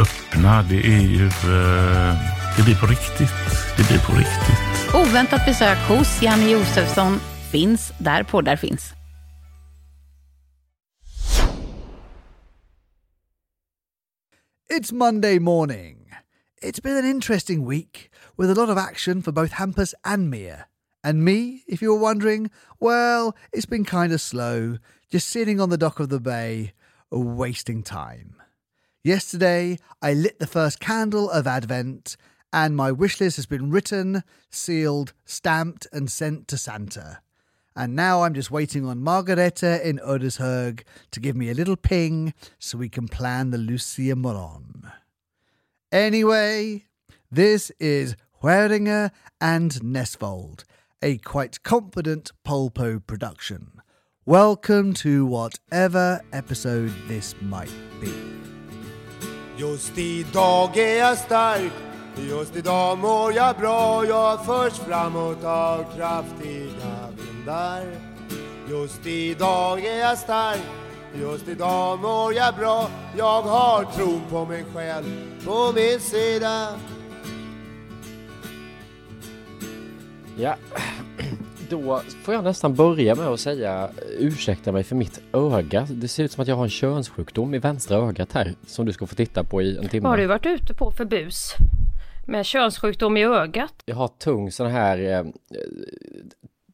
öppna. Det är ju... Eh, det blir på riktigt. Det blir på riktigt. Oväntat besök hos Janne Josefsson finns där poddar finns. It's Monday morning. It's been an interesting week with a lot of action for both Hampus and Mia. And me, if you were wondering, well, it's been kind of slow, just sitting on the dock of the bay, wasting time. Yesterday, I lit the first candle of Advent, and my wish list has been written, sealed, stamped, and sent to Santa. And now I'm just waiting on Margareta in Odersherg to give me a little ping so we can plan the Lucia Moron. Anyway, this is Hueringer and Nesvold, a quite confident Polpo production. Welcome to whatever episode this might be. Just idag är jag stark, just idag mår jag bra. Jag förs framåt av kraftiga vindar. Just idag är jag stark, just idag mår jag bra. Jag har tron på mig själv på min sida. Ja, då får jag nästan börja med att säga ursäkta mig för mitt öga. Det ser ut som att jag har en könssjukdom i vänstra ögat här som du ska få titta på i en timme. Har du varit ute på för bus? Med könssjukdom i ögat? Jag har tung sån här, eh,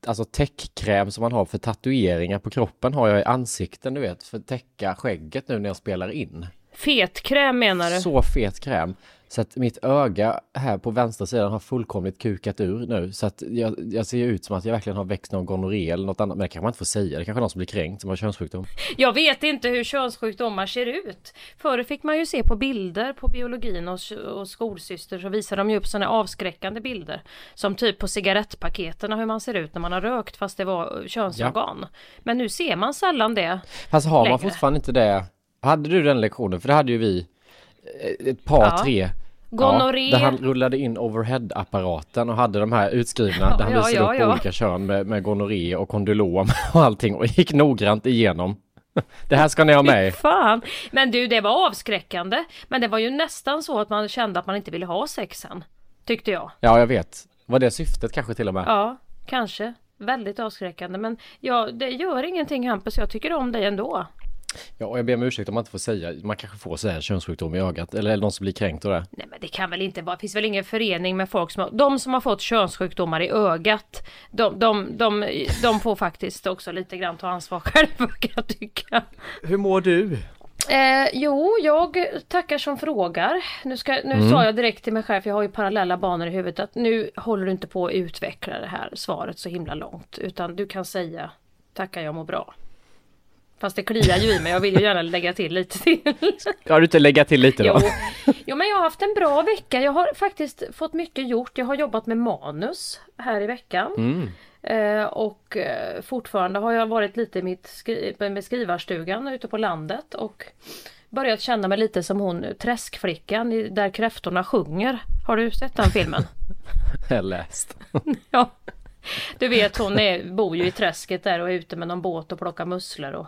alltså täckkräm som man har för tatueringar på kroppen har jag i ansikten, du vet, för att täcka skägget nu när jag spelar in. Fetkräm menar du? Så fet kräm. Så att mitt öga här på vänstra sidan har fullkomligt kukat ur nu. Så att jag, jag ser ut som att jag verkligen har växt någon gonorré eller något annat. Men det kanske man inte får säga. Det kanske är någon som blir kränkt som har könssjukdom. Jag vet inte hur könssjukdomar ser ut. Förr fick man ju se på bilder på biologin och, och skolsyster så visar de ju upp sådana avskräckande bilder. Som typ på cigarettpaketen hur man ser ut när man har rökt fast det var könsorgan. Ja. Men nu ser man sällan det. Fast har längre. man fortfarande inte det. Hade du den lektionen? För det hade ju vi ett par, ja. tre Gonorré. Ja, där han rullade in overhead-apparaten och hade de här utskrivna ja, där han ja, visade ja, upp ja. olika kön med, med gonorré och kondylom och allting och gick noggrant igenom. Det här ska ni ha med Fan! Men du, det var avskräckande. Men det var ju nästan så att man kände att man inte ville ha sexen. Tyckte jag. Ja, jag vet. Var det syftet kanske till och med? Ja, kanske. Väldigt avskräckande. Men ja, det gör ingenting Hampus. Jag tycker om dig ändå. Ja, och jag ber om ursäkt om man inte får säga, man kanske får säga könssjukdom i ögat, eller, eller någon som blir kränkt av det. Nej men det kan väl inte vara, det finns väl ingen förening med folk som har, de som har fått könssjukdomar i ögat, de, de, de, de får faktiskt också lite grann ta ansvar själva kan jag tycka. Hur mår du? Eh, jo, jag tackar som frågar. Nu, ska, nu mm. sa jag direkt till mig själv, för jag har ju parallella banor i huvudet, att nu håller du inte på att utveckla det här svaret så himla långt, utan du kan säga tackar jag mår bra. Fast det kliar ju i mig, jag vill ju gärna lägga till lite till. Ska du inte lägga till lite då? Jo. jo, men jag har haft en bra vecka. Jag har faktiskt fått mycket gjort. Jag har jobbat med manus här i veckan. Mm. Eh, och eh, fortfarande har jag varit lite i mitt skri med skrivarstugan ute på landet och börjat känna mig lite som hon träskflickan där kräftorna sjunger. Har du sett den filmen? jag har läst. ja. Du vet hon är, bor ju i träsket där och är ute med någon båt och plockar musslor och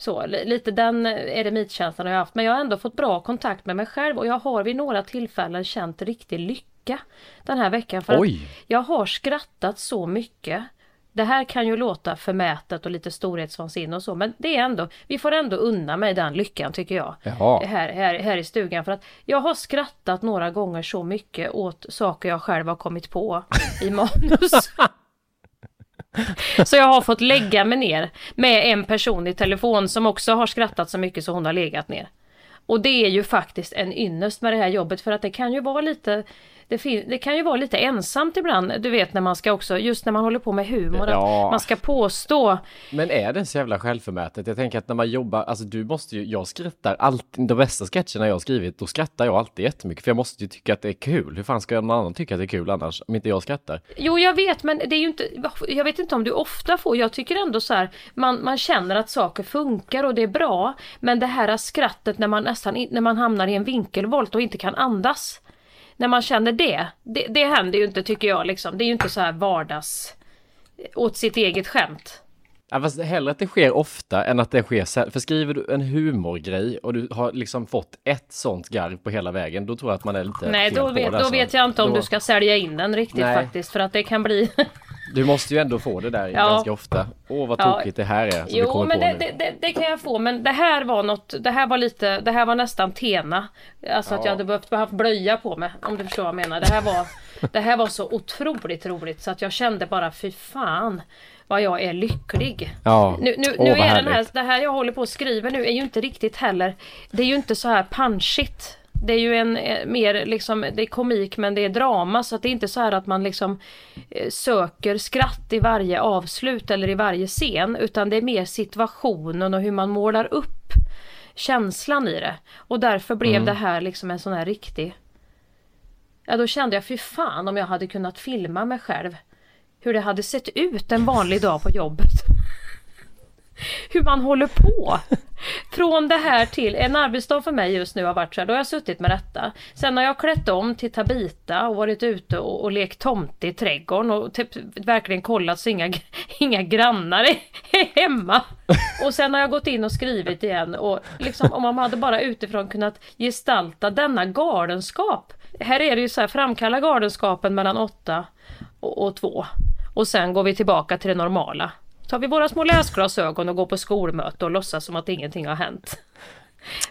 så. Lite den eremitkänslan har jag haft. Men jag har ändå fått bra kontakt med mig själv och jag har vid några tillfällen känt riktig lycka den här veckan. För Oj. att jag har skrattat så mycket. Det här kan ju låta förmätet och lite storhetsvansinne och så men det är ändå, vi får ändå unna mig den lyckan tycker jag. Här, här, här i stugan för att jag har skrattat några gånger så mycket åt saker jag själv har kommit på i manus. Så jag har fått lägga mig ner med en person i telefon som också har skrattat så mycket så hon har legat ner. Och det är ju faktiskt en ynnest med det här jobbet för att det kan ju vara lite det, det, kan ju vara lite ensamt ibland, du vet när man ska också, just när man håller på med humor, ja. att man ska påstå. Men är det så jävla självförmätet? Jag tänker att när man jobbar, alltså du måste ju, jag skrattar alltid, de bästa sketcherna jag har skrivit, då skrattar jag alltid jättemycket, för jag måste ju tycka att det är kul. Hur fan ska någon annan tycka att det är kul annars, om inte jag skrattar? Jo, jag vet, men det är ju inte, jag vet inte om du ofta får, jag tycker ändå så här, man, man känner att saker funkar och det är bra, men det här skrattet när man nästan, när man hamnar i en vinkelvolt och inte kan andas när man känner det, det, det händer ju inte tycker jag liksom. Det är ju inte så här vardags åt sitt eget skämt. Ja, fast hellre att det sker ofta än att det sker sällan. För skriver du en humorgrej och du har liksom fått ett sånt garv på hela vägen, då tror jag att man är lite Nej, då vet, då vet jag inte om då... du ska sälja in den riktigt Nej. faktiskt, för att det kan bli Du måste ju ändå få det där ja. ganska ofta. Åh vad tokigt ja. det här är. Jo men det, det, det, det, kan jag få men det här var något, det här var lite, det här var nästan Tena. Alltså ja. att jag hade behövt haft blöja på mig om du förstår vad jag menar. Det här var, det här var så otroligt roligt så att jag kände bara fy fan vad jag är lycklig. Ja. Nu, nu, Åh, nu är den här, det här jag håller på att skriva nu är ju inte riktigt heller, det är ju inte så här punchigt det är ju en eh, mer liksom, det är komik men det är drama så att det är inte så här att man liksom eh, söker skratt i varje avslut eller i varje scen utan det är mer situationen och hur man målar upp känslan i det. Och därför blev mm. det här liksom en sån här riktig Ja då kände jag fy fan om jag hade kunnat filma mig själv hur det hade sett ut en vanlig dag på jobbet hur man håller på. Från det här till, en arbetsdag för mig just nu har varit så här, då har jag suttit med detta. Sen har jag klätt om till Tabita och varit ute och, och lekt tomte i trädgården och typ verkligen kollat så inga, inga grannar är, är hemma. Och sen har jag gått in och skrivit igen och liksom om man hade bara utifrån kunnat gestalta denna galenskap. Här är det ju så här, framkalla galenskapen mellan åtta och, och två. Och sen går vi tillbaka till det normala tar vi våra små läsglasögon och går på skolmöte och låtsas som att ingenting har hänt.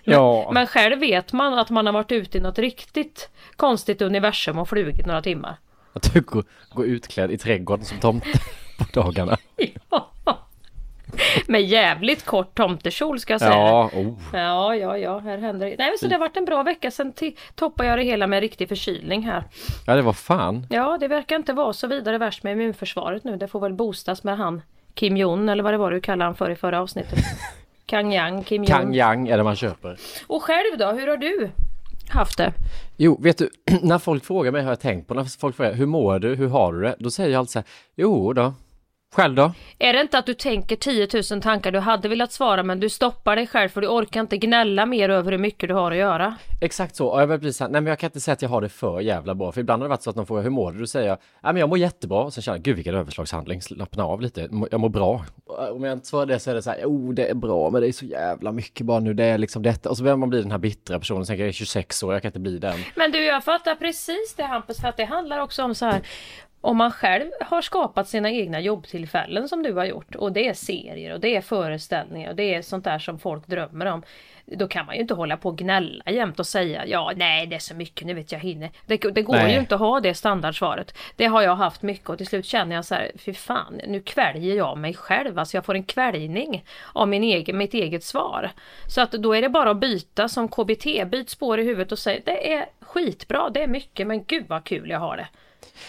Men, ja. men själv vet man att man har varit ute i något riktigt konstigt universum och flugit några timmar. Att du går, går utklädd i trädgården som tomte på dagarna. Med jävligt kort tomtekjol ska jag säga. Ja, oh. Ja, ja, ja, här händer det. Nej, men så det har varit en bra vecka. Sen toppar jag det hela med riktig förkylning här. ja, det var fan. Ja, det verkar inte vara så vidare värst med immunförsvaret nu. Det får väl boostas med han Kim Jong eller vad det var du kallade han för i förra avsnittet. Kang Yang, Kim Jong. Kang Yang är det man köper. Och själv då, hur har du haft det? Jo, vet du, när folk frågar mig har jag tänkt på, när folk frågar hur mår du, hur har du det? Då säger jag alltid så här, jo då. Själv då? Är det inte att du tänker 10 000 tankar du hade velat svara men du stoppar dig själv för du orkar inte gnälla mer över hur mycket du har att göra? Exakt så, och jag blir så här, nej men jag kan inte säga att jag har det för jävla bra, för ibland har det varit så att någon frågar hur mår du? Då säger jag, nej men jag mår jättebra, och sen känner jag, gud vilken överslagshandling, slappna av lite, jag mår bra. Om jag inte svarar det så är det så här, jo det är bra, men det är så jävla mycket bara nu, det är liksom detta, och så börjar man bli den här bittra personen, sen jag är 26 år, jag kan inte bli den. Men du, jag fattar precis det Hampus, för att det handlar också om så här om man själv har skapat sina egna jobbtillfällen som du har gjort och det är serier och det är föreställningar och det är sånt där som folk drömmer om. Då kan man ju inte hålla på och gnälla jämt och säga ja nej det är så mycket nu vet jag hinner. Det, det går Nej. ju inte att ha det standardsvaret. Det har jag haft mycket och till slut känner jag så här fy fan nu kväljer jag mig själv. Alltså jag får en kväljning av min egen, mitt eget svar. Så att då är det bara att byta som KBT, byt spår i huvudet och säg det är skitbra, det är mycket men gud vad kul jag har det.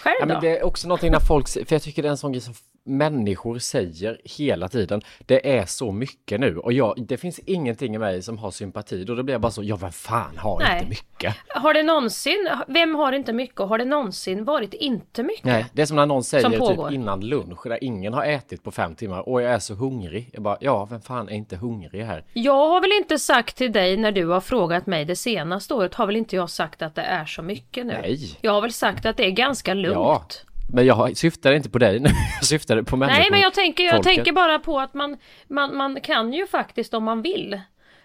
Själv Ja, då? men det är också någonting när folk, för jag tycker det är en sån grej som människor säger hela tiden. Det är så mycket nu och jag, det finns ingenting i mig som har sympati och då blir jag bara så, ja vem fan har Nej. inte mycket? Har det någonsin, vem har inte mycket och har det någonsin varit inte mycket? Nej, det är som när någon säger typ innan lunch där ingen har ätit på fem timmar och jag är så hungrig. Jag bara, ja vem fan är inte hungrig här? Jag har väl inte sagt till dig när du har frågat mig det senaste året, har väl inte jag sagt att det är så mycket nu? Nej. Jag har väl sagt att det är ganska lugnt. Ja, men jag syftade inte på dig nu, jag syftade på människor. Nej men jag tänker, jag folket. tänker bara på att man, man, man kan ju faktiskt om man vill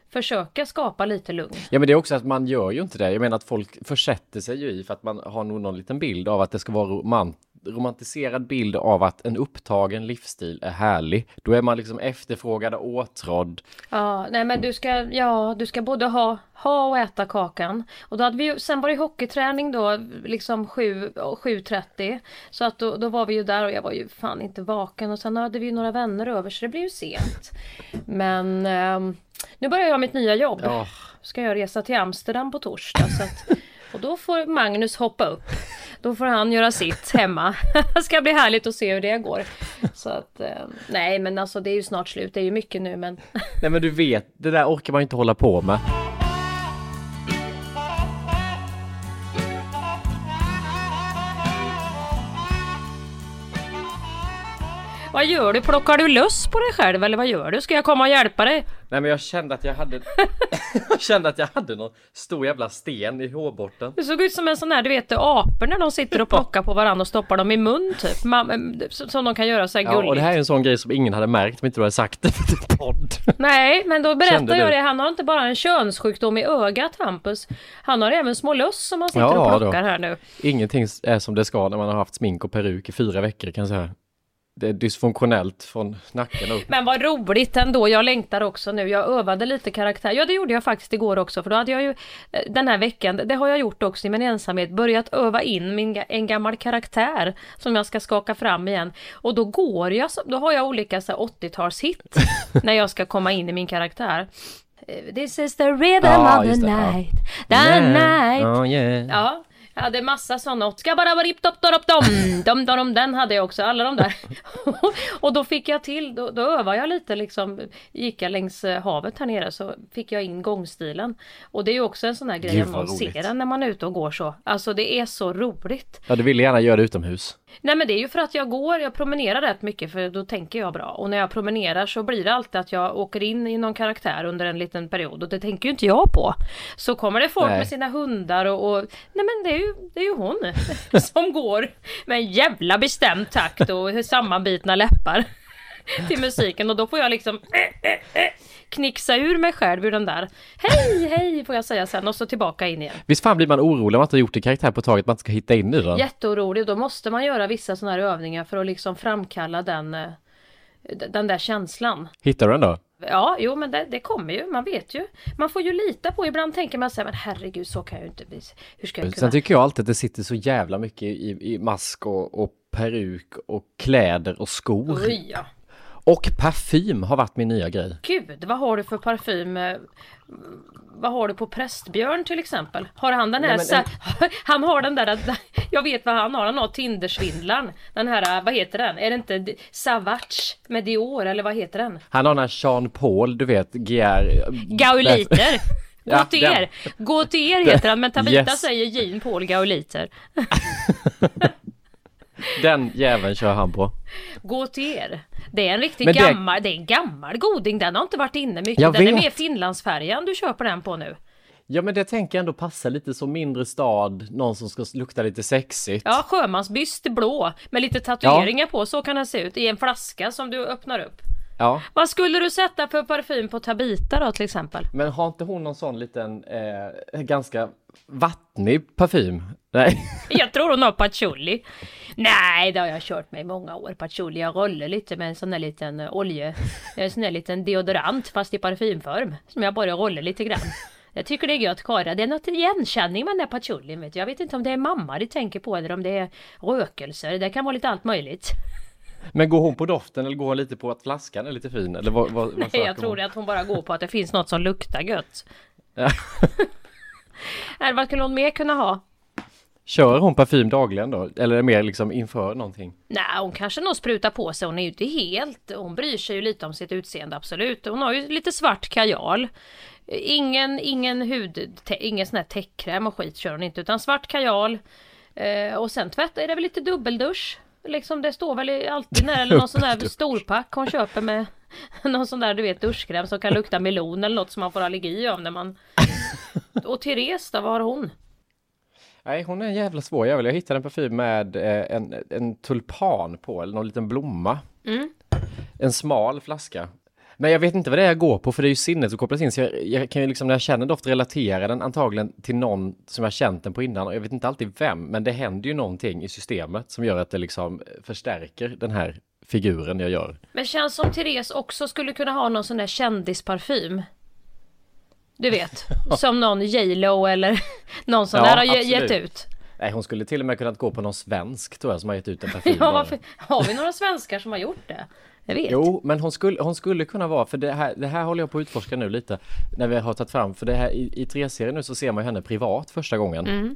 försöka skapa lite lugn. Ja men det är också att man gör ju inte det. Jag menar att folk försätter sig ju i för att man har nog någon liten bild av att det ska vara romant romantiserad bild av att en upptagen livsstil är härlig. Då är man liksom efterfrågad och åtrådd. Ja, nej men du ska, ja, du ska både ha, ha och äta kakan. Och då hade vi ju, sen var det hockeyträning då, liksom 7, 7.30. Så att då, då var vi ju där och jag var ju fan inte vaken. Och sen hade vi ju några vänner över så det blev ju sent. Men ehm, nu börjar jag mitt nya jobb. Ja. Ska jag resa till Amsterdam på torsdag. Så att, och då får Magnus hoppa upp. Då får han göra sitt hemma. Det ska bli härligt att se hur det går. Så att, eh, nej men alltså det är ju snart slut. Det är ju mycket nu men Nej men du vet, det där orkar man inte hålla på med. Vad gör du? Plockar du löss på dig själv eller vad gör du? Ska jag komma och hjälpa dig? Nej men jag kände att jag hade Jag kände att jag hade någon stor jävla sten i hårbotten. Du såg ut som en sån här, du vet apor när de sitter och plockar på varandra och stoppar dem i mun typ. Ma- eh, Som de kan göra så här Ja, gulligt. och det här är en sån grej som ingen hade märkt om inte du hade sagt det för podd. Nej, men då Kände berättar jag du? det. Han har inte bara en könssjukdom i ögat, Hampus. Han har även små löss som han sitter Ja, och då. plockar här nu. Ingenting är som det ska när man har haft smink och peruk i fyra veckor kan jag säga. Det är dysfunktionellt från nacken upp. Men vad roligt ändå, jag längtar också nu. Jag övade lite karaktär. Ja, det gjorde jag faktiskt igår också, för då hade jag ju eh, den här veckan, det har jag gjort också i min ensamhet, börjat öva in min, en gammal karaktär som jag ska skaka fram igen. Och då går jag, då har jag olika så här 80-talshit när jag ska komma in i min karaktär. Eh, This is the rhythm Ja, of the night, the night. Oh, yeah. Ja, jag hade massa sådana. Ska dop dom, dom dom dom, den hade jag också, alla de där. och då fick jag till, då, då övade jag lite liksom, gick jag längs eh, havet här nere så fick jag in gångstilen. Och det är ju också en sån här grej man ser den när man är ute och går så. Alltså det är så roligt. Ja, du ville gärna göra det utomhus. Nej men det är ju för att jag går, jag promenerar rätt mycket för då tänker jag bra. Och när jag promenerar så blir det alltid att jag åker in i någon karaktär under en liten period och det tänker ju inte jag på. Så kommer det folk Nej. med sina hundar och, och nej men det är ju, det är ju hon som går med en jävla bestämd takt och sammanbitna läppar till musiken och då får jag liksom knixa ur mig själv ur den där Hej hej får jag säga sen och så tillbaka in igen. Visst fan blir man orolig om man inte har gjort en karaktär på taget, man ska hitta in i den? Jätteorolig, då måste man göra vissa sådana här övningar för att liksom framkalla den, eh, den där känslan. Hittar du den då? Ja, jo men det, det kommer ju, man vet ju. Man får ju lita på, ibland tänker man så här, men herregud så kan jag ju inte bli. Hur ska jag kunna? Sen tycker jag alltid att det sitter så jävla mycket i, i mask och, och peruk och kläder och skor. Oj, ja. Och parfym har varit min nya grej. Gud, vad har du för parfym? eh, Vad har du på Prästbjörn till exempel? Har han den här, Nej, men- han har den där, jag vet vad han har, han har Tindersvindlaren. Den här, vad heter den? Är det inte Savage med Dior eller vad heter den? Han har den här Jean Paul, du vet, GR... Gauliter! Gå Ja, till den. er! Gå till er heter han, men Tabita Yes. säger Jean Paul Gauliter. Den jäveln kör han på. Gå till er! Det är en riktigt det- gammal, det är en gammal goding, den har inte varit inne mycket. Jag den är vet. mer Finlandsfärjan du köper den på nu. Ja men det tänker jag ändå passa lite som mindre stad, någon som ska lukta lite sexigt. Ja, sjömansbyst blå med lite tatueringar på, så kan den se ut i en flaska som du öppnar upp. Ja. Vad skulle du sätta för parfym på Tabita då till exempel? Men har inte hon någon sån liten, eh, ganska vattnig parfym? Nej. Jag tror hon har patchouli. Nej, det har jag kört med i många år. Patchouli, jag rullar lite med en sån där liten eh, olje, en sån där liten deodorant fast i parfymform. Som jag bara rullar lite grann. Jag tycker det är gött Kara. Det är något igenkänning med den där patchoulin vet du. Jag vet inte om det är mamma de tänker på eller om det är rökelser. Det kan vara lite allt möjligt. Men går hon på doften eller går hon lite på att flaskan är lite fin? Eller vad, vad, Nej, jag tror hon? att hon bara går på att det finns något som luktar gött. Ja. Nej, vad skulle hon mer kunna ha? Kör hon parfym dagligen då? Eller är det mer liksom inför någonting? Nej, hon kanske nog sprutar på sig. Hon är ju inte helt... Hon bryr sig ju lite om sitt utseende, absolut. Hon har ju lite svart kajal. Ingen, ingen hud... Ingen sån här täckkräm och skit kör hon inte, utan svart kajal. Eh, och sen tvätt är det väl lite dubbeldusch. Liksom det står väl alltid när eller någon sån där storpack hon köper med någon sån där du vet duschkräm som kan lukta melon eller något som man får allergi av när man... Och Therese då, vad har hon? Nej, hon är en jävla svår jävel. Jag hittade en parfym med eh, en, en tulpan på, eller någon liten blomma. Mm. En smal flaska. Men jag vet inte vad det är jag går på, för det är ju sinnet som kopplas in. Så jag, jag kan ju liksom när jag känner doft relatera den antagligen till någon som jag känt den på innan. Och jag vet inte alltid vem, men det händer ju någonting i systemet som gör att det liksom förstärker den här figuren jag gör. Men känns som Therese också skulle kunna ha någon sån där kändisparfym. Du vet, som någon J Lo eller någon sån Ja, där har absolut. gett ut. Nej, hon skulle till och med kunnat gå på någon svensk tror jag som har gett ut en parfym. Ja, varför? Har vi några svenskar som har gjort det? Jag vet. Jo, men hon skulle, hon skulle kunna vara, för det här, det här håller jag på att utforska nu lite, när vi har tagit fram, för det här i, i 3-serien nu så ser man henne privat första gången. Mm.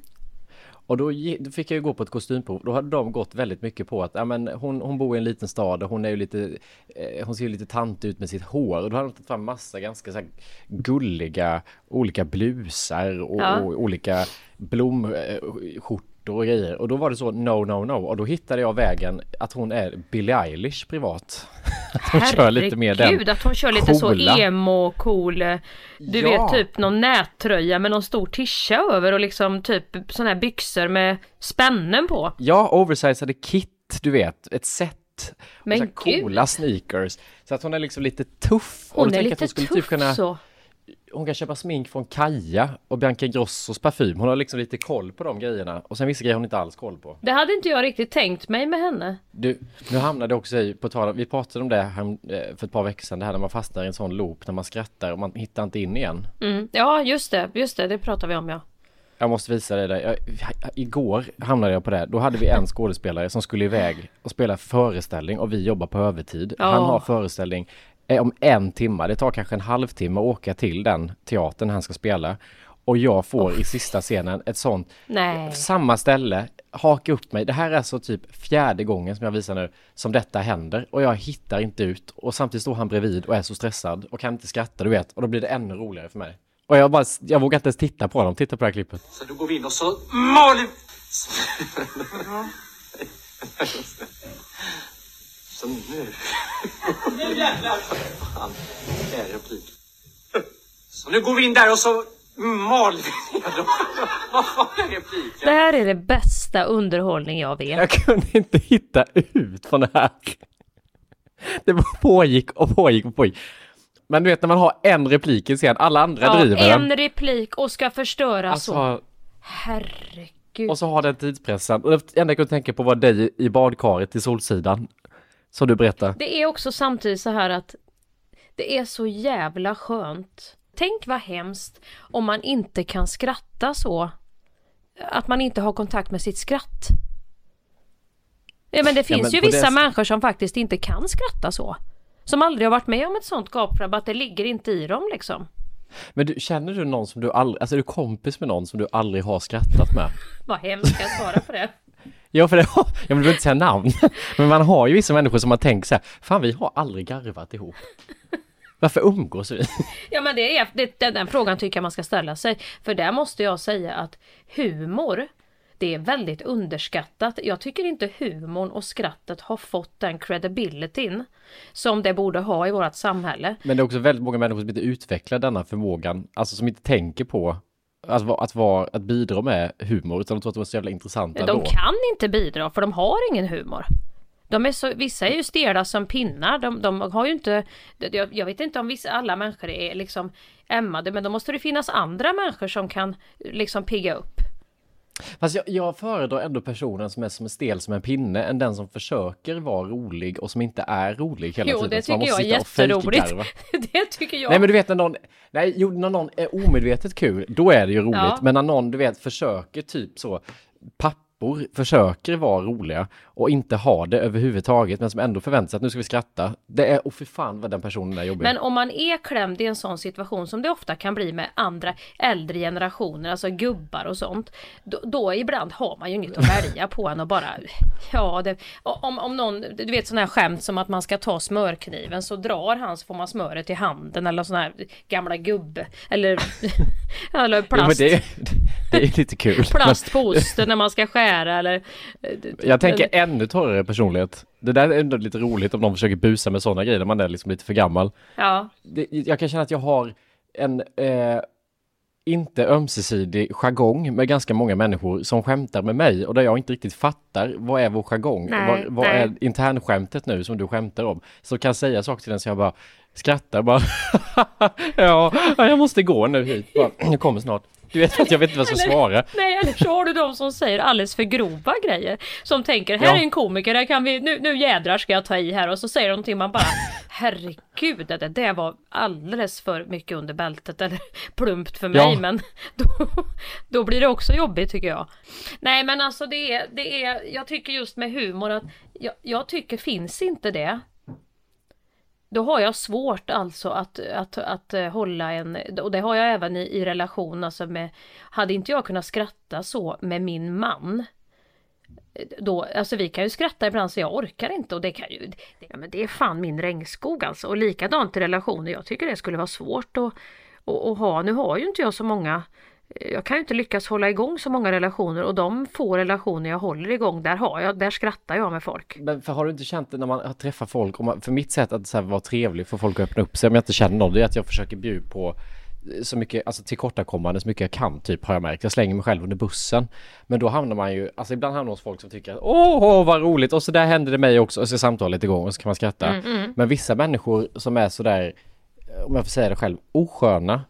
Och då, då fick jag ju gå på ett kostymprov, då hade de gått väldigt mycket på att, ja men hon, hon bor i en liten stad och hon är ju lite, eh, hon ser ju lite tant ut med sitt hår. Och då hade de tagit fram massa ganska så gulliga olika blusar och, Ja. och olika blomskjortor och grejer. Och då var det så, no, no, no. Och då hittade jag vägen att hon är Billie Eilish privat. att hon kör lite mer den Herregud, att hon kör lite så coola. emo cool. eh, Du Ja. vet typ någon nättröja med någon stor tischa över och liksom typ sån här byxor med spännen på. Ja, oversizade kit, du vet, ett set. Men och så coola sneakers. Så att hon är liksom lite tuff. Och Hon då är tänker jag att lite hon skulle tuff typ kunna, så. Hon kan köpa smink från Kaja och Bianca Ingrossos parfym. Hon har liksom lite koll på de grejerna. Och sen vissa grejer hon inte alls koll på. Det hade inte jag riktigt tänkt mig med henne. Du, nu hamnade också i, på tal vi pratade om det här eh, för ett par veckor sedan, det här när man fastnar i en sån loop, när man skrattar och man hittar inte in igen. Mm. Ja, just det, just det, det pratar vi om ja. Jag måste visa dig det. Jag, igår hamnade jag på det. Då hade vi en skådespelare som skulle iväg och spela föreställning och vi jobbar på övertid. Ja. Han har föreställning om en timme. Det tar kanske en halvtimme att åka till den teatern han ska spela. Och jag får i sista scenen ett sånt, Nej. samma ställe, haka upp mig. Det här är alltså typ fjärde gången som jag visar nu som detta händer och jag hittar inte ut och samtidigt står han bredvid och är så stressad och kan inte skratta du vet och då blir det ännu roligare för mig. Och jag bara, jag vågar inte ens titta på dem, titta på det här klippet. Så då går vi in och så maler Så nu... Nu jävlar! Fan, det replik. Så nu går vi in där och så maler vi ner dem. Vad fan är repliken? Det här är det bästa underhållning jag vet. Jag kunde inte hitta ut från det här. Det bara pågick och pågick och pågick. Men du vet när man har en replik i scen, alla andra Ja, driver en den. replik och ska förstöra så. Alltså, Herregud. och så har den tidspressen. Och det enda jag kunde tänka på var dig i badkaret i Solsidan. Som du berättade. Det är också samtidigt så här att Det är så jävla skönt. Tänk vad hemskt om man inte kan skratta så. Att man inte har kontakt med sitt skratt. Ja men det finns men ju vissa det- människor som faktiskt inte kan skratta så. Som aldrig har varit med om ett sånt gapflabb, att det ligger inte i dem liksom. Men du, känner du någon som du aldrig, alltså är du kompis med någon som du aldrig har skrattat med? Vad hemskt, jag svara på det? Ja, för det jag vill inte säga namn, men man har ju vissa människor som man tänker så här, fan vi har aldrig garvat ihop. Varför umgås vi? Ja men det är, det, den, den frågan tycker jag man ska ställa sig. För där måste jag säga att humor, det är väldigt underskattat. Jag tycker inte humorn och skrattet har fått den credibilityn som det borde ha i vårt samhälle. Men det är också väldigt många människor som inte utvecklar denna förmågan, alltså som inte tänker på att, att, vara, att bidra med humor, utan de tror att de är så jävla intressanta De då. kan inte bidra för de har ingen humor. De är så, vissa är ju stela som pinnar, de, de har ju inte, jag, jag vet inte om vissa, alla människor är liksom ämmade, men då måste det finnas andra människor som kan liksom pigga upp. Fast jag, jag föredrar ändå personen som är som stel som en pinne, än den som försöker vara rolig och som inte är rolig hela Jo, tiden. det Så man tycker jag är jätteroligt. det tycker jag. Nej men du vet när någon, nej jo när någon är omedvetet kul, då är det ju roligt. Ja. Men när någon du vet försöker typ så, pappor försöker vara roliga och inte ha det överhuvudtaget men som ändå förväntar sig att nu ska vi skratta. Det är, och för fan vad den personen är jobbig. Men om man är klämd i en sån situation som det ofta kan bli med andra äldre generationer, alltså gubbar och sånt. Då, då ibland har man ju inget att välja på än och bara, ja det, om, om någon, du vet sådana här skämt som att man ska ta smörkniven så drar han så får man smöret i handen eller sån här gamla gubbe eller, eller Jo, men plast. det, det är lite kul. Plast på osten när man ska skära eller... Jag tänker ännu torrare personlighet. Det där är ändå lite roligt om någon försöker busa med sådana grejer när man är liksom lite för gammal. Ja. Det, jag kan känna att jag har en eh, inte ömsesidig jargong med ganska många människor som skämtar med mig och där jag inte riktigt fattar vad är vår jargong? Nej, vad vad är internskämtet nu som du skämtar om? Så kan jag säga saker till den så jag bara skrattar bara. ja, ja, jag måste gå nu hit. Bara, jag kommer snart. Du vet att jag vet inte vad jag ska svara. Nej, eller så har du de som säger alldeles för grova grejer. Som tänker, här Ja. är en komiker, här kan vi, nu, nu jädrar ska jag ta i här. Och så säger de någonting man bara, herregud, det där var alldeles för mycket under bältet. Eller plumpt för mig, Ja. men då, då blir det också jobbigt tycker jag. Nej, men alltså det är, det är jag tycker just med humor att jag, jag tycker finns inte det. Då har jag svårt alltså att, att, att eh, hålla en, och det har jag även i, i relation alltså med, hade inte jag kunnat skratta så med min man, eh, då, alltså vi kan ju skratta ibland så jag orkar inte och det kan ju, det, ja, men det är fan min regnskog alltså. Och likadant i relationer, jag tycker det skulle vara svårt att, att, att ha, nu har ju inte jag så många jag kan inte lyckas hålla igång så många relationer och de få relationer jag håller igång, där har jag, där skrattar jag med folk. Men för har du inte känt det när man träffar folk, man, för mitt sätt att så här, vara trevlig för folk att öppna upp sig om jag inte känner någon, det är att jag försöker bjuda på så mycket, alltså tillkortakommande så mycket jag kan typ har jag märkt. Jag slänger mig själv under bussen. Men då hamnar man ju, alltså ibland hamnar man hos folk som tycker att åh, åh vad roligt och så där hände det mig också och så är samtalet igång och så kan man skratta. Mm, mm. Men vissa människor som är sådär, om jag får säga det själv, osköna.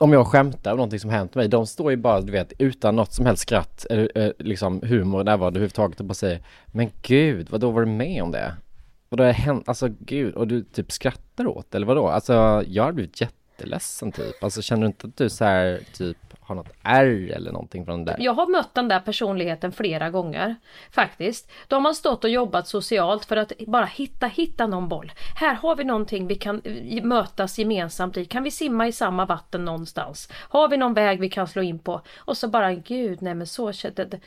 Om jag skämtar om någonting som hänt mig, de står ju bara du vet utan något som helst skratt eller eh, liksom humor närvarande överhuvudtaget och bara säger Men gud, vad då var du med om det? Och då är hänt, alltså gud, och du typ skrattar åt eller vadå? Alltså jag har blivit jätteledsen typ. Alltså känner du inte att du så här typ har något ärr eller någonting från det där? Jag har mött den där personligheten flera gånger faktiskt. Då har man stått och jobbat socialt för att bara hitta, hitta någon boll. Här har vi någonting vi kan eh, mötas gemensamt i. Kan vi simma i samma vatten någonstans? Har vi någon väg vi kan slå in på? Och så bara, gud, nej men så, det, det,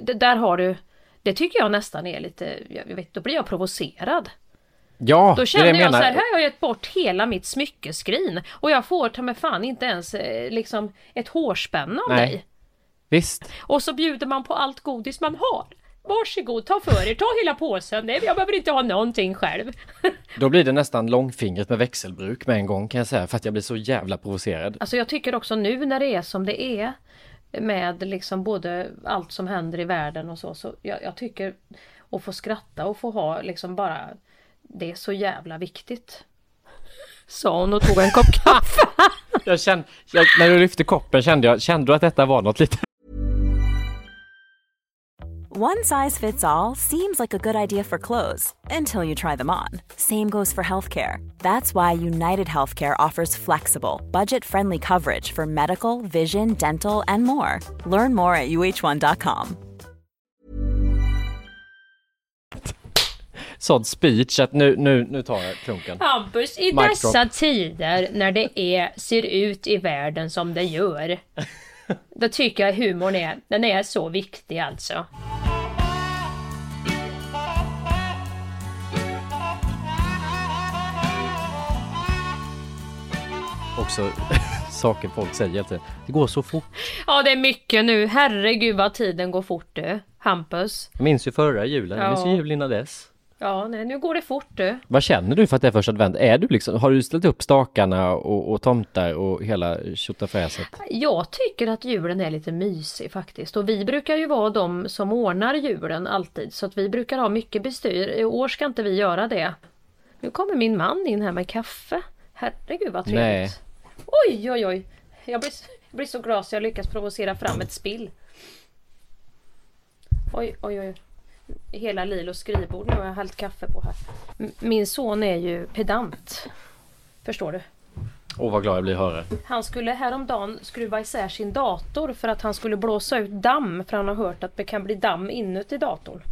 det där har du. Det tycker jag nästan är lite, jag vet, då blir jag provocerad. Ja, Då känner det jag, jag så här, här har jag gett bort hela mitt smyckeskrin och jag får ta mig fan inte ens eh, liksom ett hårspänne av Nej. dig. Visst. Och så bjuder man på allt godis man har. Varsågod, ta för er, ta hela påsen. Nej, jag behöver inte ha någonting själv. Då blir det nästan långfingret med växelbruk med en gång kan jag säga för att jag blir så jävla provocerad. Alltså jag tycker också nu när det är som det är med liksom både allt som händer i världen och så, så jag, jag tycker att få skratta och få ha liksom bara det är så jävla viktigt. Sa hon och tog en kopp kaffe. Jag kände, jag, när du lyfte koppen kände jag, kände du att detta var något lite? One size fits all seems like a good idea for clothes until you try them on. Same goes for healthcare. That's why United Healthcare offers flexible, budget friendly coverage for medical, vision, dental, and more. Learn more at uh1.com. Sån speech att nu, nu, nu tar jag klunken. Hampus, i Mic dessa drop. tider när det är, ser ut i världen som det gör. Då tycker jag humorn är, den är så viktig alltså. Också saker folk säger tiden. Det går så fort. Ja, det är mycket nu. Herregud vad tiden går fort du. Hampus. Jag minns ju förra julen, jag minns ju Ja. jul innan dess. Ja, nej, nu går det fort du. Vad känner du för att det är första advent? Är du liksom, har du ställt upp stakarna och, och tomtar och hela tjottafräset? Jag tycker att julen är lite mysig faktiskt och vi brukar ju vara de som ordnar julen alltid så att vi brukar ha mycket bestyr. I år ska inte vi göra det. Nu kommer min man in här med kaffe. Herregud vad trevligt. Nej. Oj oj oj. Jag blir, jag blir så glad så jag lyckas provocera fram ett spill. Oj oj oj. Hela Lilos skrivbord nu har jag hällt kaffe på här. Min son är ju pedant. Förstår du? Åh vad glad jag blir att höra. Han skulle häromdagen skruva isär sin dator för att han skulle blåsa ut damm för han har hört att det kan bli damm inuti datorn.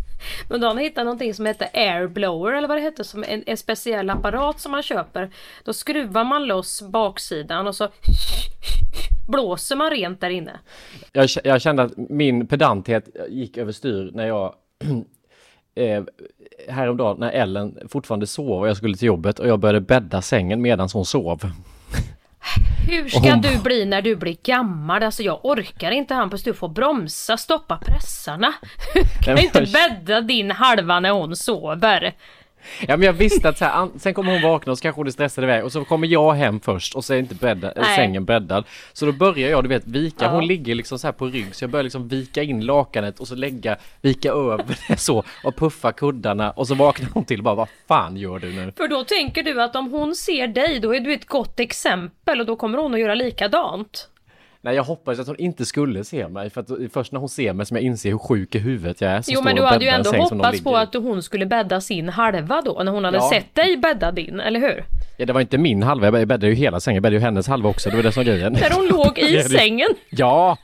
Men då har han hittat någonting som heter airblower eller vad det heter, som en, en speciell apparat som man köper. Då skruvar man loss baksidan och så blåser man rent där inne. Jag, jag kände att min pedanthet gick överstyr när jag eh, häromdagen när Ellen fortfarande sov och jag skulle till jobbet och jag började bädda sängen medan hon sov. Hur ska hon- du bli när du blir gammal? Alltså jag orkar inte Hampus, du får bromsa, stoppa pressarna. Du kan Nej, inte bädda din halva när hon sover. Ja men jag visste att så här, sen kommer hon vakna och så kanske hon är stressad iväg och så kommer jag hem först och så är inte bädda, Nej. sängen bäddad. Så då börjar jag du vet vika, Ja. hon ligger liksom så här på rygg så jag börjar liksom vika in lakanet och så lägga, vika över det så och puffa kuddarna och så vaknar hon till och bara vad fan gör du nu? För då tänker du att om hon ser dig, då är du ett gott exempel och då kommer hon att göra likadant. Nej jag hoppades att hon inte skulle se mig för att är först när hon ser mig som jag inser hur sjuk i huvudet jag är som Jo men du hade ju ändå hoppats på att hon skulle bädda sin halva då, när hon hade Ja. sett dig bädda din, eller hur? Ja det var inte min halva, jag bäddade ju hela sängen, jag bäddade ju hennes halva också, det var det som var grejen. Där hon låg i sängen. Ja!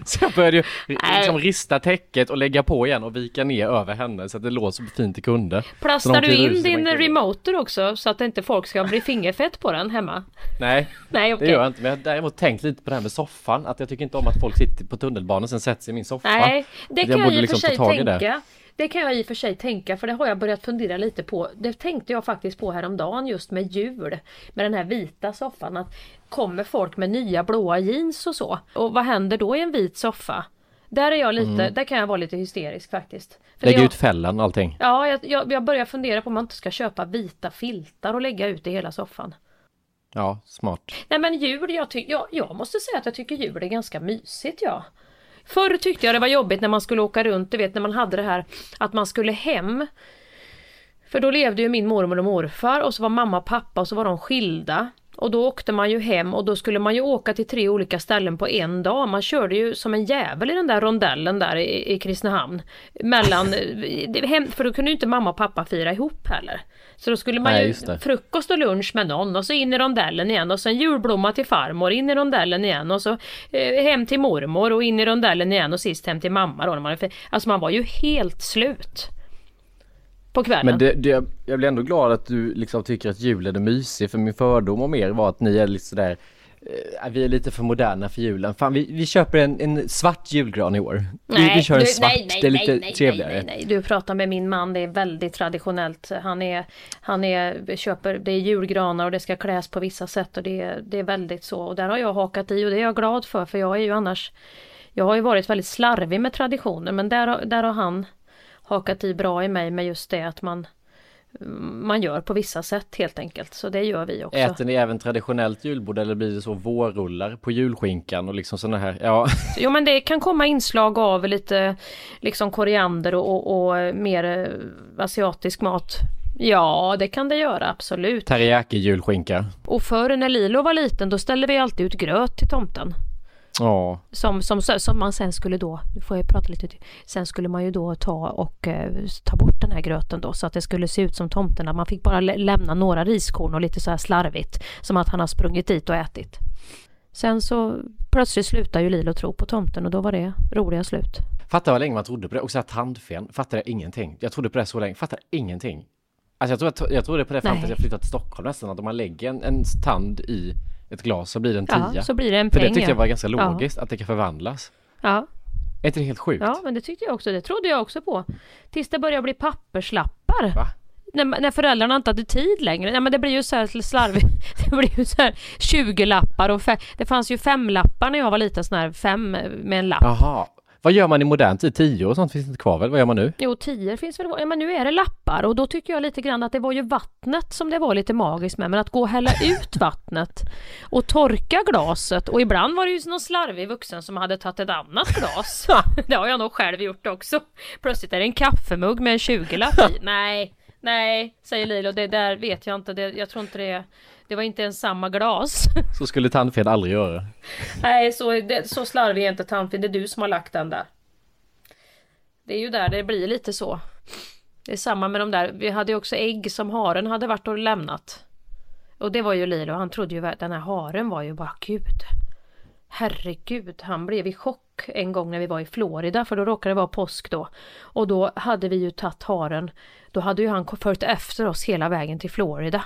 Så jag började ju liksom rista täcket och lägga på igen och vika ner över henne så att det låg så fint det kunde. Plastar du in din remoter också så att inte folk ska bli fingerfett på den hemma? Nej, Nej det okej. gör jag inte. Men jag har däremot tänkt lite på det här med soffan. Att jag tycker inte om att folk sitter på tunnelbanan och sen sätter sig i min soffa. Nej, det kan jag, borde i och liksom för sig i det. tänka. Det kan jag i och för sig tänka för det har jag börjat fundera lite på. Det tänkte jag faktiskt på häromdagen just med jul. Med den här vita soffan. Att kommer folk med nya blåa jeans och så? Och vad händer då i en vit soffa? Där är jag lite, Mm. där kan jag vara lite hysterisk faktiskt. För Lägg jag, ut fällan och allting. Ja, jag, jag, jag börjar fundera på om man inte ska köpa vita filtar och lägga ut i hela soffan. Ja, smart. Nej men jul, jag, ty- jag, jag måste säga att jag tycker jul är ganska mysigt ja. Förr tyckte jag det var jobbigt när man skulle åka runt, du vet när man hade det här att man skulle hem. För då levde ju min mormor och morfar och så var mamma och pappa och så var de skilda. Och då åkte man ju hem och då skulle man ju åka till tre olika ställen på en dag. Man körde ju som en jävel i den där rondellen där i, i Kristinehamn. Mellan, hem, för då kunde ju inte mamma och pappa fira ihop heller. Så då skulle man Nej, ju frukost och lunch med någon och så in i rondellen igen och sen julblomma till farmor, in i rondellen igen och så eh, hem till mormor och in i rondellen igen och sist hem till mamma då. Alltså man var ju helt slut. På kvällen. Men det, det, jag blir ändå glad att du liksom tycker att julen är mysig för min fördom om er var att ni är lite sådär eh, vi är lite för moderna för julen. Fan vi, vi köper en, en svart julgran i år. vi, vi kör en du- svart, nej, nej, det är lite nej, nej, trevligare. Nej, nej, nej, du pratar med min man, det är väldigt traditionellt. Han är, han är, köper, det är julgranar och det ska kläs på vissa sätt och det, är- det är väldigt så. Och där har jag hakat i och det är jag glad för, för jag är ju annars, jag har ju varit väldigt slarvig med traditioner, men där, där har han hakat i bra i mig med just det att man man gör på vissa sätt helt enkelt. Så det gör vi också. Äter ni även traditionellt julbord eller blir det så vårrullar på julskinkan och liksom sådana här? Ja, Jo men det kan komma inslag av lite liksom koriander och, och, mer eh, asiatisk mat. Ja, det kan det göra absolut. teriyaki julskinka. Och förr när Lilo var liten då ställde vi alltid ut gröt till tomten. Ja. Som, som, som man sen skulle då, nu får jag prata lite, sen skulle man ju då ta och eh, ta bort den här gröten då så att det skulle se ut som tomterna. Man fick bara lä lämna några riskorn och lite så här slarvigt som att han har sprungit dit och ätit. Sen så plötsligt slutade ju Lilo tro på tomten och då var det roliga slut. Fattar vad länge man trodde på det. Och så här tandfen, fattade ingenting. Jag trodde på det så länge, fattade ingenting. Alltså jag trodde, jag trodde på det fram tills jag flyttade till Stockholm nästan, att om man lägger en, en tand i ett glas så blir det en tia. Ja, så blir det en För peng. det tyckte jag var ja. ganska logiskt, att det kan förvandlas. Ja. Är inte det helt sjukt? ja, men det tyckte jag också. Det trodde jag också på. Tills det började bli papperslappar. Va? När, när föräldrarna inte hade tid längre. Ja, men det blir ju så här slarvigt. Det blir ju så här 20 lappar och fe- det fanns ju fem lappar när jag var liten, sån här fem med en lapp. Jaha. Vad gör man i modern tid? Tio och sånt finns inte kvar väl? Vad gör man nu? Jo, tio finns väl Ja, men nu är det lappar och då tycker jag lite grann att det var ju vattnet som det var lite magiskt med. Men att gå och hälla ut vattnet och torka glaset och ibland var det ju någon slarvig vuxen som hade tagit ett annat glas. det har jag nog själv gjort också. Plötsligt är det en kaffemugg med en 20-lapp i. Nej, nej, säger Lilo. Det där vet jag inte. Det, jag tror inte det. Det var inte ens samma glas. Så skulle tandfen aldrig göra. Nej, så, det, så slarvig är inte tandfen. Det är du som har lagt den där. Det är ju där det blir lite så. Det är samma med de där. Vi hade ju också ägg som haren hade varit och lämnat. Och det var ju Lilo. Han trodde ju att den här haren var ju bara gud. Herregud, han blev i chock en gång när vi var i Florida för då råkade det vara påsk då. Och då hade vi ju tagit haren. Då hade ju han följt efter oss hela vägen till Florida.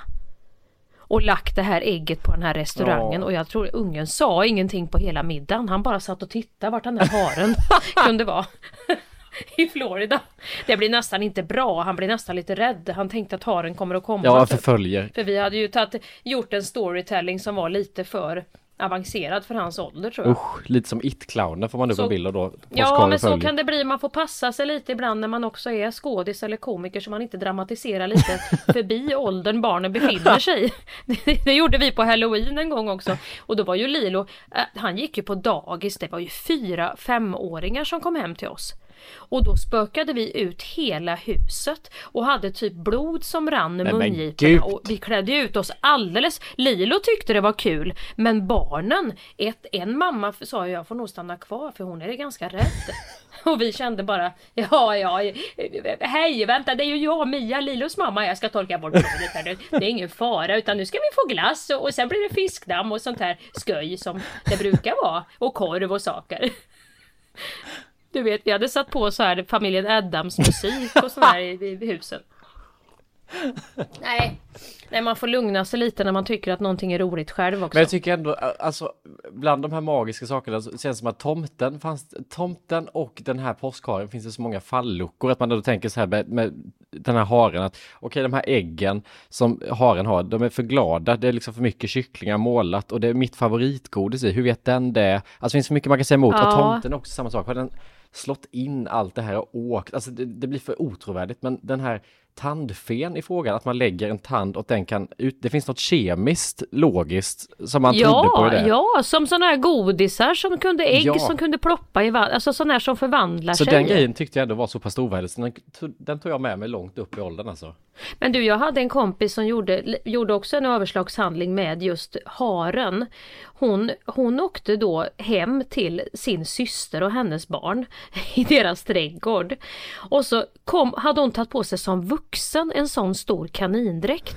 Och lagt det här ägget på den här restaurangen Ja. och jag tror ungen sa ingenting på hela middagen. Han bara satt och tittade vart den här haren kunde vara. I Florida. Det blir nästan inte bra. Han blir nästan lite rädd. Han tänkte att haren kommer att komma. Ja, förföljer. För vi hade ju tagit, gjort en storytelling som var lite för avancerad för hans ålder tror jag. Usch, lite som It-clownen får man upp Så- en bild av då. Ja men så kan det bli. Man får passa sig lite ibland när man också är skådis eller komiker så man inte dramatiserar lite förbi åldern barnen befinner sig. Det, det gjorde vi på halloween en gång också. Och då var ju Lilo, eh, han gick ju på dagis, det var ju fyra femåringar som kom hem till oss. Och då spökade vi ut hela huset och hade typ blod som rann ur mungiporna och vi klädde ut oss alldeles. Lilo tyckte det var kul men barnen, ett, en mamma sa jag får nog stanna kvar för hon är ganska rädd. Och vi kände bara, ja ja, hej vänta det är ju jag Mia, Lilos mamma, jag ska torka bort blodet här nu. Det är ingen fara utan nu ska vi få glass och, och sen blir det fiskdamm och sånt här sköj som det brukar vara. Och korv och saker. Du vet, vi hade satt på så här familjen Addams musik och sådär i, i husen. Nej. Nej, man får lugna sig lite när man tycker att någonting är roligt själv också. Men jag tycker ändå, alltså bland de här magiska sakerna så känns det som att tomten fanns, tomten och den här påskharen finns det så många falluckor att man då tänker så här med, med den här haren att okej de här äggen som haren har, de är för glada, det är liksom för mycket kycklingar målat och det är mitt favoritgodis i, hur vet den det? Alltså det finns för mycket man kan säga emot, Ja. har tomten också samma sak? Den slått in allt det här och åkt? Alltså det, det blir för otrovärdigt men den här tandfen i frågan, att man lägger en tand och den kan ut, det finns något kemiskt logiskt som man trodde på det. Ja, som sådana här godisar som kunde ägg Ja. som kunde ploppa i vatten, alltså sådana här som förvandlar Så sig. den grejen tyckte jag ändå var så pass trovärdig, så den, den tog jag med mig långt upp i åldern alltså. Men du, jag hade en kompis som gjorde, gjorde också en överslagshandling med just haren. Hon, hon åkte då hem till sin syster och hennes barn i deras trädgård. Och så kom, hade hon tagit på sig som vuxen en sån stor kanindräkt.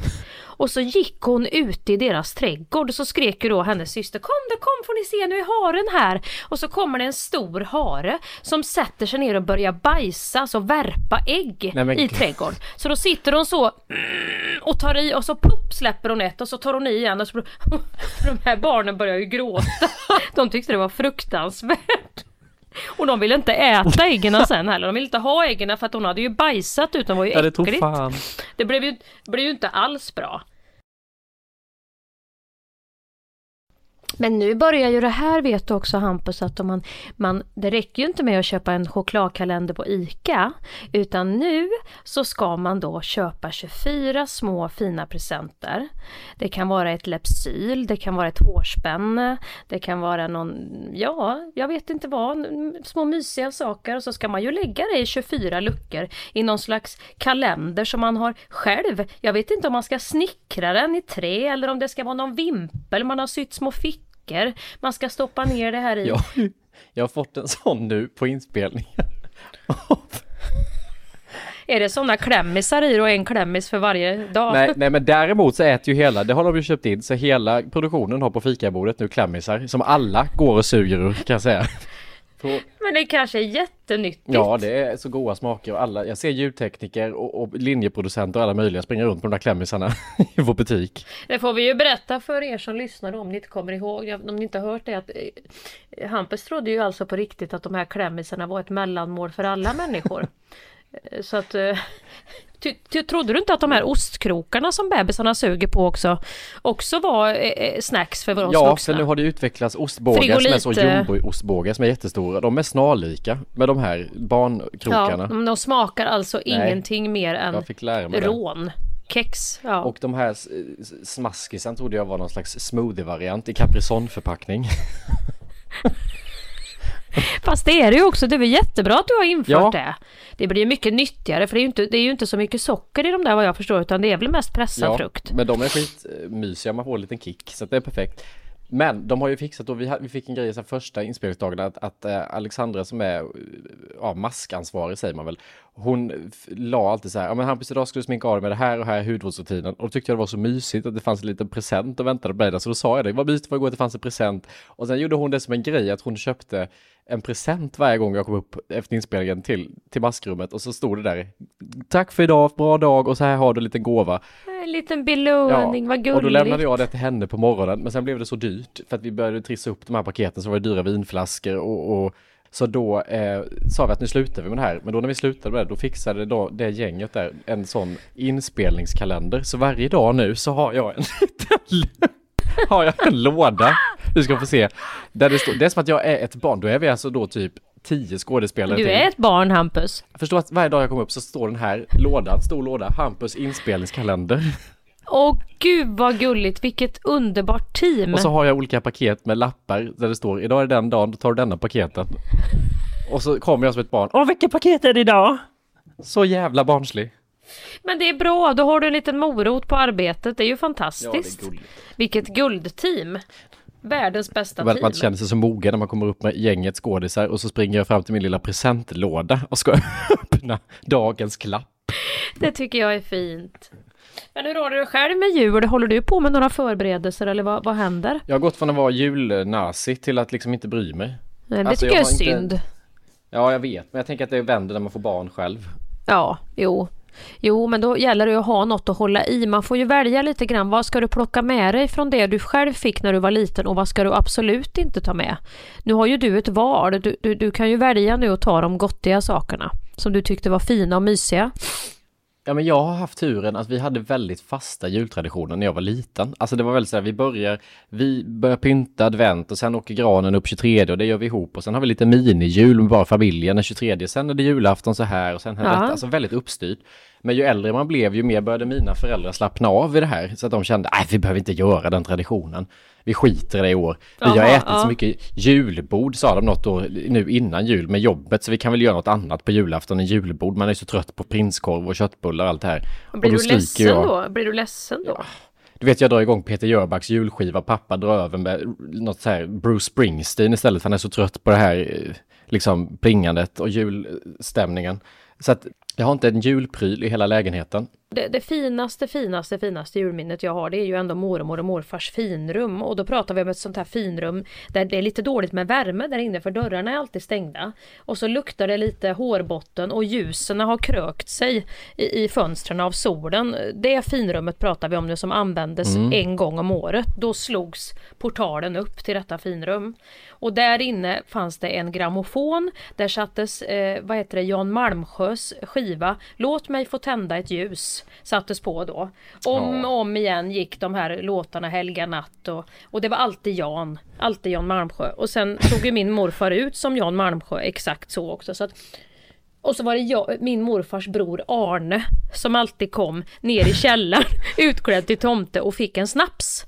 Och så gick hon ut i deras trädgård och så skrek ju då hennes syster Kom då, kom får ni se, nu är haren här! Och så kommer det en stor hare som sätter sig ner och börjar bajsa, alltså värpa ägg Nej, men i trädgården. Så då sitter hon så och tar i och så plopp släpper hon ett och så tar hon i igen och så de här barnen börjar ju gråta. De tyckte det var fruktansvärt. Och de ville inte äta äggen sen heller. De ville inte ha äggen för att hon hade ju bajsat ut. De var ju Ja, det tog äckligt. fan. Det blev ju, blev ju inte alls bra. Men nu börjar ju det här vet du också Hampus att om man, man, det räcker ju inte med att köpa en chokladkalender på ICA utan nu så ska man då köpa 24 små fina presenter. Det kan vara ett Lepsyl, det kan vara ett hårspänne, det kan vara någon, ja, jag vet inte vad, små mysiga saker och så ska man ju lägga det i 24 luckor i någon slags kalender som man har själv. Jag vet inte om man ska snickra den i trä eller om det ska vara någon vimpel man har sytt små fickor veckor. Man ska stoppa ner det här i. Ja, jag har fått en sån nu på inspelningen. Är det sådana klämmisar i och en klämmis för varje dag? Nej, nej, men däremot så äter ju hela, det har de ju köpt in, så hela produktionen har på fikabordet nu klämmisar som alla går och suger ur kan jag säga. På, Men det kanske är jättenyttigt. ja, det är så goda smaker och alla, jag ser ljudtekniker och, och linjeproducenter och alla möjliga springa runt på de där klämmisarna i vår butik. Det får vi ju berätta för er som lyssnar om ni inte kommer ihåg, om ni inte har hört det att eh, Hampus trodde ju alltså på riktigt att de här klämmisarna var ett mellanmål för alla människor. Eh, Så att eh, ty, ty, Trodde du inte att de här ostkrokarna som bebisarna suger på också Också var eh, eh, snacks för oss Ja, vuxna? för nu har det utvecklats ostbågar som är så Frigolit, jumbo-ostbågar som är jättestora. De är snarlika med de här barnkrokarna. Ja, de, smakar alltså Nej. ingenting mer än det. rån. Kex. Ja. Och de här smaskisen trodde jag var någon slags smoothie-variant i Capri-Sun-förpackning. Fast det är det ju också, det är väl jättebra att du har infört Ja. det. Det blir mycket nyttigare för det är, ju inte, det är ju inte så mycket socker i de där vad jag förstår utan det är väl mest pressad frukt. men de är skitmysiga, man får en liten kick så det är perfekt. Men de har ju fixat och vi, fick en grej sen första inspelningsdagen att, att eh, Alexandra som är ja, maskansvarig säger man väl. Hon la alltid så här, ja men Hampus idag ska du sminka av dig med det här och här är hudvårdsrutinen. Och då tyckte jag det var så mysigt att det fanns en liten present och väntade på dig där. Så då sa jag det, vad mysigt var igår att det fanns en present. Och sen gjorde hon det som en grej att hon köpte en present varje gång jag kom upp efter inspelningen till, till maskrummet och så stod det där Tack för idag, bra dag och så här har du en liten gåva. En liten belöning, vad gulligt. och då lämnade jag det till henne på morgonen men sen blev det så dyrt för att vi började trissa upp de här paketen så var det dyra vinflaskor och, och så då eh, sa vi att nu slutar vi med det här. Men då när vi slutade med det då fixade då det gänget där en sån inspelningskalender. Så varje dag nu så har jag en liten har jag en låda. Du ska få se. Där det står, det är som att jag är ett barn. Då är vi alltså då typ tio skådespelare Du är ett barn Hampus. Jag förstår att varje dag jag kommer upp så står den här lådan, stor låda, Hampus inspelningskalender. Åh gud vad gulligt, vilket underbart team. Och så har jag olika paket med lappar där det står idag är den dagen, då tar du denna paketen. Och så kommer jag som ett barn. Åh, vilket paket är det idag? Så jävla barnslig. Men det är bra, då har du en liten morot på arbetet. Det är ju fantastiskt. Ja, det är. Vilket guldteam. Världens bästa att team. man känner sig så mogen när man kommer upp med gänget skådisar och så springer jag fram till min lilla presentlåda och ska öppna dagens klapp. Det tycker jag är fint. Men hur har du själv med jul? Håller du på med några förberedelser eller vad, vad händer? Jag har gått från att vara julnazi till att liksom inte bry mig. Nej, det Alltså, tycker jag, är har inte- synd. Ja, jag vet, men jag tänker att det vänder när man får barn själv. Ja, jo. Jo, men då gäller det ju att ha något att hålla i. Man får ju välja lite grann. Vad ska du plocka med dig från det du själv fick när du var liten och vad ska du absolut inte ta med? Nu har ju du ett val. Du, du, du kan ju välja nu att ta de gottiga sakerna som du tyckte var fina och mysiga. Ja men jag har haft turen att vi hade väldigt fasta jultraditioner när jag var liten. Alltså det var väldigt så här, vi börjar, vi börjar pynta advent och sen åker granen upp 23 och det gör vi ihop och sen har vi lite minijul med bara familjen den 23. Sen är det julafton så här och sen är Ja. detta, alltså väldigt uppstyrt. Men ju äldre man blev ju mer började mina föräldrar slappna av i det här så att de kände, nej vi behöver inte göra den traditionen. Vi skiter i det i år. Vi har Jaha, ätit ja. så mycket julbord sa de något år nu innan jul med jobbet så vi kan väl göra något annat på julafton än julbord. Man är så trött på prinskorv och köttbullar och allt det här. Blir och du ledsen jag. då? Blir du ledsen då? Du vet jag drar igång Peter Jöbacks julskiva, pappa drar över med något så här Bruce Springsteen istället för han är så trött på det här eh, liksom plingandet och julstämningen. Så att jag har inte en julpryl i hela lägenheten. Det, det finaste, finaste, finaste julminnet jag har det är ju ändå mormor och morfars finrum och då pratar vi om ett sånt här finrum där det är lite dåligt med värme där inne för dörrarna är alltid stängda. Och så luktar det lite hårbotten och ljusen har krökt sig i, i fönstren av solen. Det finrummet pratar vi om nu som användes Mm. en gång om året. Då slogs portalen upp till detta finrum. Och där inne fanns det en grammofon. Där sattes, eh, vad heter det, Jan Malmsjös skiva Låt mig få tända ett ljus sattes på då. Om och om igen gick de här låtarna Helga natt och, och det var alltid Jan. Alltid Jan Malmsjö. Och sen såg ju min morfar ut som Jan Malmsjö exakt så också. Så att, och så var det jag, min morfars bror Arne som alltid kom ner i källaren utklädd till tomte och fick en snaps.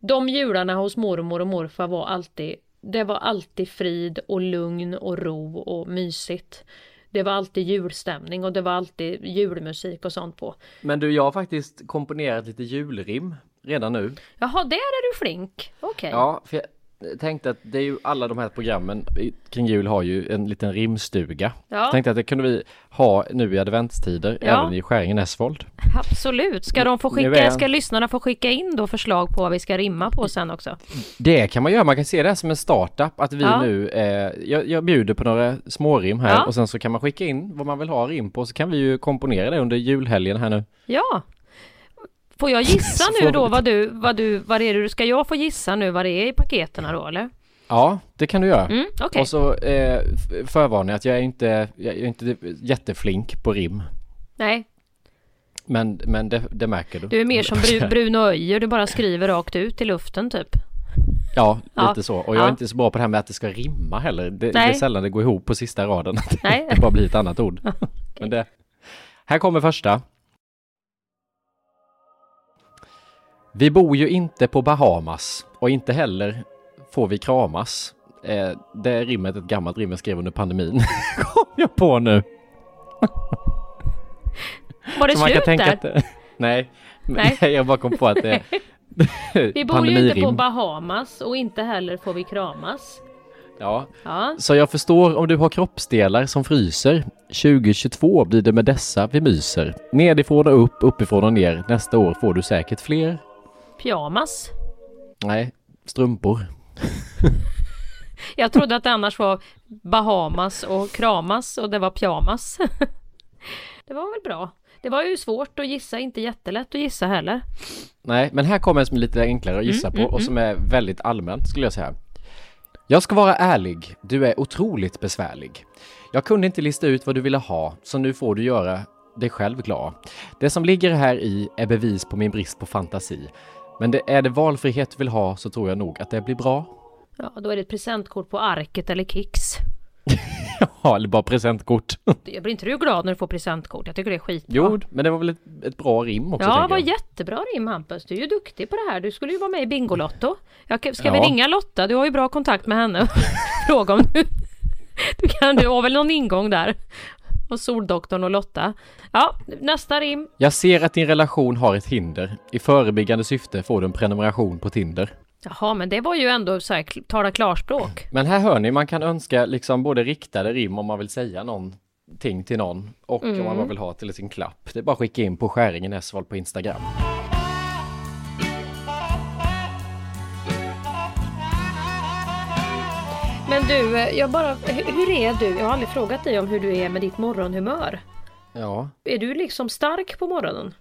De jularna hos mormor och morfar var alltid Det var alltid frid och lugn och ro och mysigt. Det var alltid julstämning och det var alltid julmusik och sånt på. Men du, jag har faktiskt komponerat lite julrim redan nu. Jaha, där är du flink. Okej. Ja, för jag tänkte att det är ju alla de här programmen kring jul har ju en liten rimstuga. Ja. Tänkte att det kunde vi ha nu i adventstider, Ja. även i Skäringen Esvold. Absolut. Ska de få skicka, är ska lyssnarna få skicka in då förslag på vad vi ska rimma på sen också? Det kan man göra, man kan se det här som en startup, att vi Ja. nu, eh, jag, jag bjuder på några smårim här och sen så kan man skicka in vad man vill ha rim på, så kan vi ju komponera det under julhelgen här nu. Ja. Får jag gissa nu då vad du, vad du, vad det är du, ska jag få gissa nu vad det är i paketerna då eller? Ja, det kan du göra. Mm, okej. Och så eh, förvarnar jag att jag är inte, jag är inte jätteflink på rim. Nej, Men, men det, det märker du. du är mer som Bru, Bruno Öijer, du bara skriver rakt ut i luften typ. Ja, Ja. lite så. Och jag är Ja. inte så bra på det här med att det ska rimma heller. Det, det är sällan det går ihop på sista raden. Nej. det bara blir ett annat ord. Men det... Här kommer första. Vi bor ju inte på Bahamas och inte heller får vi kramas. Eh, det är rimmet, ett gammalt rim jag skrev under pandemin. Kom jag på nu. Var det slut tänka där? att. Nej, Nej. Jag bara kom på att det Vi bor ju inte på. Bahamas och inte heller får vi kramas. Ja, Ja, Så jag förstår om du har kroppsdelar som fryser. 2022 blir det med dessa vi myser. Nedifrån och upp, uppifrån och ner. Nästa år får du säkert fler. Pyjamas. Nej, strumpor. Jag trodde att det annars var Bahamas och kramas och det var pyjamas. Det var väl bra. Det var ju svårt att gissa, inte jättelätt att gissa heller. Nej, men här kommer en som är lite enklare att gissa Mm, på mm, och som är väldigt allmänt skulle jag säga. Jag ska vara ärlig, du är otroligt besvärlig. Jag kunde inte lista ut vad du ville ha, så nu får du göra dig själv glad. Det som ligger här i är bevis på min brist på fantasi. Men det, är det valfrihet vill ha så tror jag nog att det blir bra. Ja, då är det ett presentkort på Arket eller Kicks. Ja, eller bara presentkort. Jag blir inte du glad när du får presentkort? Jag tycker det är skitbra. Jo, men det var väl ett, ett bra rim också Ja, det var jag. jättebra rim Hampus. Du är ju duktig på det här. Du skulle ju vara med i Bingolotto. Jag, ska vi Ja. ringa Lotta? Du har ju bra kontakt med henne. Fråga om du... Du, kan, du har väl någon ingång där? Och Soldoktorn och Lotta. Ja, nästa rim. Jag ser att din relation har ett hinder. I förebyggande syfte får du en prenumeration på Tinder. Jaha, men det var ju ändå så här, tala klarspråk. Men här hör ni, man kan önska liksom både riktade rim om man vill säga någonting till någon och om Mm. man bara vill ha till sin klapp. Det är bara att skicka in på Skäringen Esvold på Instagram. Men du, eh, jag bara, hur är du? Jag har aldrig frågat dig om hur du är med ditt morgonhumör. Ja, Är du liksom stark på morgonen?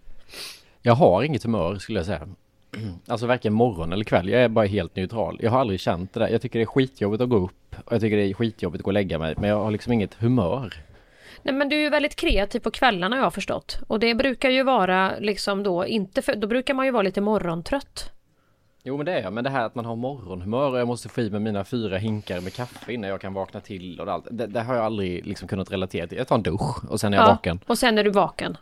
jag har inget humör skulle jag säga. Alltså varken morgon eller kväll, jag är bara helt neutral. Jag har aldrig känt det där. Jag tycker det är skitjobbigt att gå upp och jag tycker det är skitjobbigt att gå och lägga mig. Men jag har liksom inget humör. Nej men du är ju väldigt kreativ på kvällarna har jag förstått. Och det brukar ju vara liksom då inte för, då brukar man ju vara lite morgontrött. Jo men det är jag, men det här att man har morgonhumör och jag måste få i mig mina fyra hinkar med kaffe innan jag kan vakna till och allt. Det, det har jag aldrig liksom kunnat relatera till. Jag tar en dusch och sen är jag vaken. Och sen är du vaken.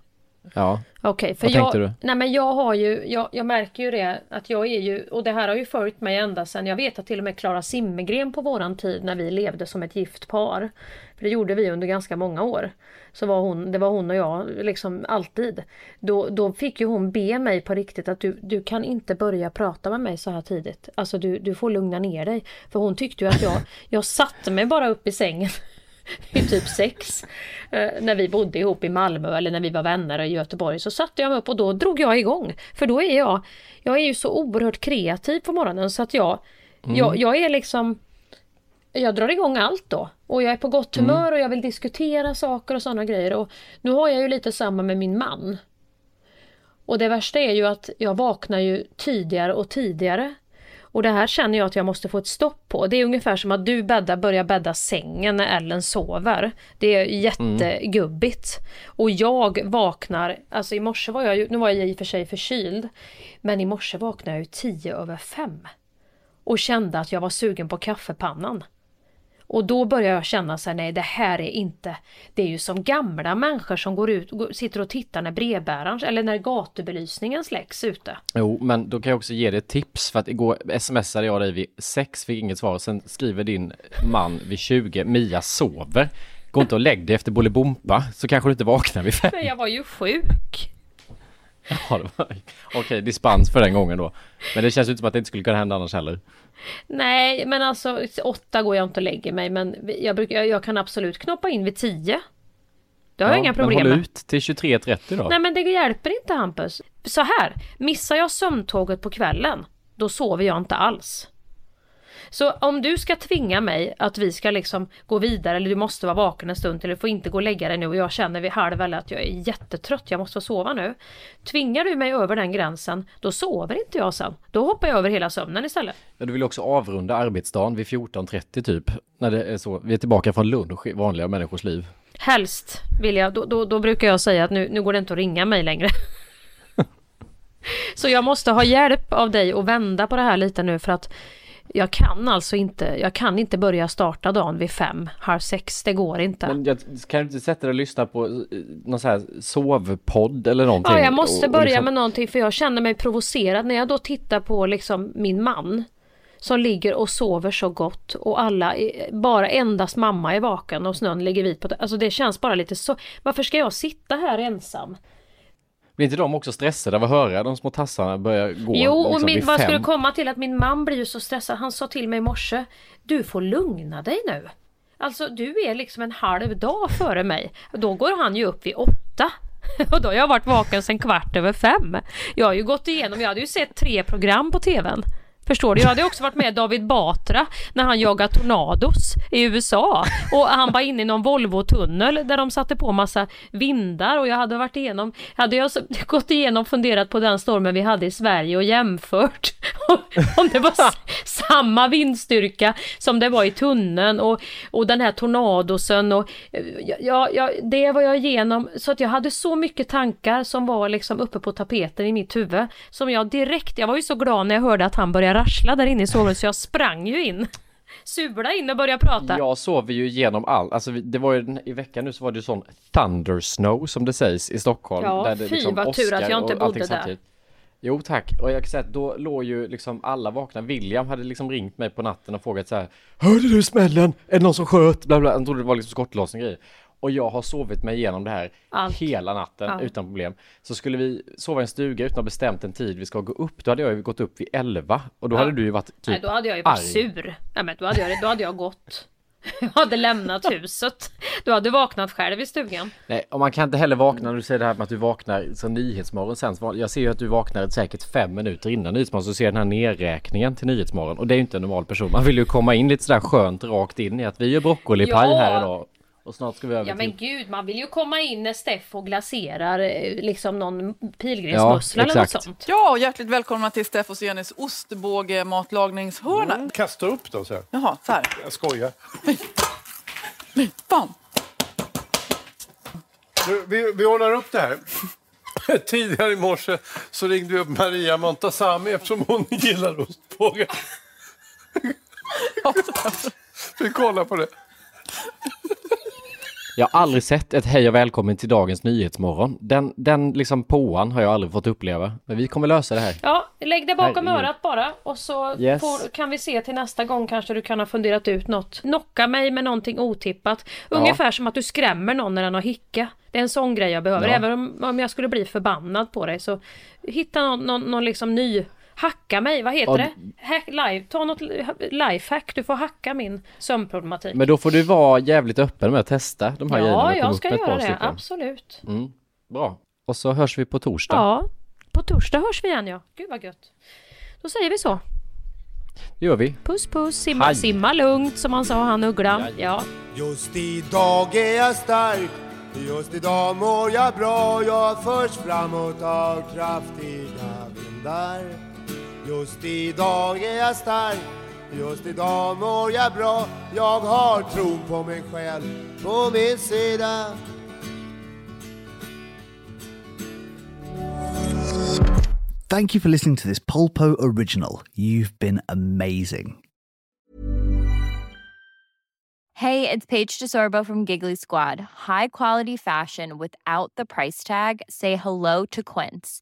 Ja. Okej, för Vad jag, tänkte du? Nej men jag har ju, jag, jag märker ju det att jag är ju, och det här har ju följt mig ända sedan, jag vet att till och med Klara Simmergren på våran tid när vi levde som ett gift par, för det gjorde vi under ganska många år, så var hon, det var hon och jag liksom alltid. Då, då fick ju hon be mig på riktigt att du, du kan inte börja prata med mig så här tidigt. Alltså du, du får lugna ner dig. För hon tyckte ju att jag, jag satte mig bara upp i sängen vid typ sex. Eh, när vi bodde ihop i Malmö eller när vi var vänner i Göteborg så satte jag mig upp och då drog jag igång. För då är jag, jag är ju så oerhört kreativ på morgonen så att jag, Mm. jag, jag är liksom jag drar igång allt då. Och jag är på gott Mm. humör och jag vill diskutera saker och sådana grejer. Och nu har jag ju lite samma med min man. Och det värsta är ju att jag vaknar ju tidigare och tidigare. Och det här känner jag att jag måste få ett stopp på. Det är ungefär som att du bäddar, börjar bädda sängen när Ellen sover. Det är jättegubbigt. Och jag vaknar, alltså i morse var jag ju, nu var jag i och för sig förkyld. Men i morse vaknade jag ju tio över fem. Och kände att jag var sugen på kaffepannan. Och då börjar jag känna så här, nej det här är inte, det är ju som gamla människor som går ut, sitter och tittar när brevbäraren, eller när gatubelysningen släcks ute. Jo, men då kan jag också ge dig ett tips för att igår smsade jag dig vid sex, fick inget svar. Sen skriver din man vid 20, Mia sover. Gå inte och lägg dig efter Bolibompa så kanske du inte vaknar vid fem. Men jag var ju sjuk. Ja, Okej, dispens för den gången då. Men det känns ju inte som att det inte skulle kunna hända annars heller. Nej, men alltså åtta går jag inte och lägger mig, men jag, brukar, jag, jag kan absolut knoppa in vid tio. Det har jag inga problem men håll med. ut till 23.30 då. Nej men det hjälper inte Hampus. Så här, missar jag sömntåget på kvällen, då sover jag inte alls. Så om du ska tvinga mig att vi ska liksom gå vidare eller du måste vara vaken en stund eller du får inte gå och lägga dig nu och jag känner vid halv eller att jag är jättetrött, jag måste få sova nu. Tvingar du mig över den gränsen, då sover inte jag sen. Då hoppar jag över hela sömnen istället. Ja, du vill också avrunda arbetsdagen vid 14.30 typ. När det är så. Vi är tillbaka från lunch i vanliga människors liv. Helst vill jag, då, då, då brukar jag säga att nu, nu går det inte att ringa mig längre. Så jag måste ha hjälp av dig att vända på det här lite nu för att jag kan alltså inte, jag kan inte börja starta dagen vid fem, halv sex, det går inte. Men jag, kan du inte sätta dig och lyssna på eh, någon sån här sovpodd eller någonting? Ja, jag måste Och- och börja liksom- med någonting för jag känner mig provocerad när jag då tittar på liksom min man som ligger och sover så gott och alla, bara endast mamma är vaken och snön ligger vit på det. Alltså det känns bara lite så. Varför ska jag sitta här ensam? Blir inte de också stressade av att höra de små tassarna börja gå? Jo, och liksom min, vad skulle komma till att min man blir ju så stressad. Han sa till mig i morse, du får lugna dig nu. Alltså du är liksom en halv dag före mig. Då går han ju upp vid åtta. Och då har jag varit vaken sedan kvart över fem. Jag har ju gått igenom, jag hade ju sett tre program på tvn. Förstår du? Jag hade också varit med David Batra när han jagade tornados i USA. Och han var inne i någon Volvo-tunnel där de satte på massa vindar och jag hade varit igenom, hade jag gått igenom funderat på den stormen vi hade i Sverige och jämfört om det var samma vindstyrka som det var i tunneln och, och den här tornadosen och eh, ja, ja, det var jag igenom så att jag hade så mycket tankar som var liksom uppe på tapeten i mitt huvud som jag direkt, jag var ju så glad när jag hörde att han började rassla där inne i sovrummet så jag sprang ju in. Sula in och började prata. Jag sover ju igenom allt. Alltså det var ju i veckan nu så var det ju sån thundersnow som det sägs i Stockholm. Ja, där det fy, liksom vad tur att jag inte bodde där. samtidigt. Jo tack, och jag kan säga att då låg ju liksom alla vakna. William hade liksom ringt mig på natten och frågat så här Hörde du smällen? Är det någon som sköt? Bla bla. Han trodde det var liksom skottlossning grejer. Och jag har sovit mig igenom det här Allt. hela natten Ja. utan problem. Så skulle vi sova i en stuga utan att ha bestämt en tid vi ska gå upp, då hade jag ju gått upp vid 11 och då Ja. hade du ju varit typ Nej, då hade jag ju varit arg. sur. Nej, men då hade jag, då hade jag gått. Jag hade lämnat huset. Du hade vaknat själv i stugan. Nej, och man kan inte heller vakna när du säger det här med att du vaknar så Nyhetsmorgon sänds. Jag ser ju att du vaknar säkert fem minuter innan Nyhetsmorgon så ser jag den här nedräkningen till Nyhetsmorgon. Och det är ju inte en normal person. Man vill ju komma in lite sådär skönt rakt in i att vi gör broccolipaj Ja. här idag. Och snart ska vi över Ja men till... gud, man vill ju komma in när Steffo glaserar eh, liksom någon pilgrimsmussla eller något exakt. sånt. Ja, och hjärtligt välkomna till Steffos och Jennys ostbåge matlagningshörna. Kasta upp då så här. Jaha, så här. Jag skojar. Fan. Du, vi, vi ordnar upp det här. Tidigare i morse så ringde vi upp Maria Montazami eftersom hon gillar ostbågar. Vi kollar på det. Jag har aldrig sett ett hej och välkommen till dagens Nyhetsmorgon. Den, den liksom påan har jag aldrig fått uppleva. Men vi kommer lösa det här. Ja, lägg det bakom Herregud. örat bara och så Yes. får, kan vi se till nästa gång kanske du kan ha funderat ut något. Knocka mig med någonting otippat. Ungefär som att du skrämmer någon när den har hicka. Det är en sån grej jag behöver. Ja. Även om, om jag skulle bli förbannad på dig så hitta någon, någon, någon liksom ny Hacka mig, vad heter Ja, det? Hack, live, ta något lifehack, du får hacka min sömnproblematik. Men då får du vara jävligt öppen med att testa de här grejerna. ja, och komma jag ska göra det, stycken. absolut. Mm, bra. Och så hörs vi på torsdag. Ja, på torsdag hörs vi igen ja. Gud vad gött. Då säger vi så. Det gör vi. Puss puss, simma, Hej. simma lugnt som han sa han Uggla. Ja. Just idag är jag stark Just idag mår jag bra Jag förs framåt av kraftiga vindar Just idag är jag stark Just idag mår jag bra Jag har tron på mig själv på min sida Thank you for listening to this Polpo original. You've been amazing. Hey, it's Paige DeSorbo from Giggly Squad. High quality fashion without the price tag. Say hello to Quince.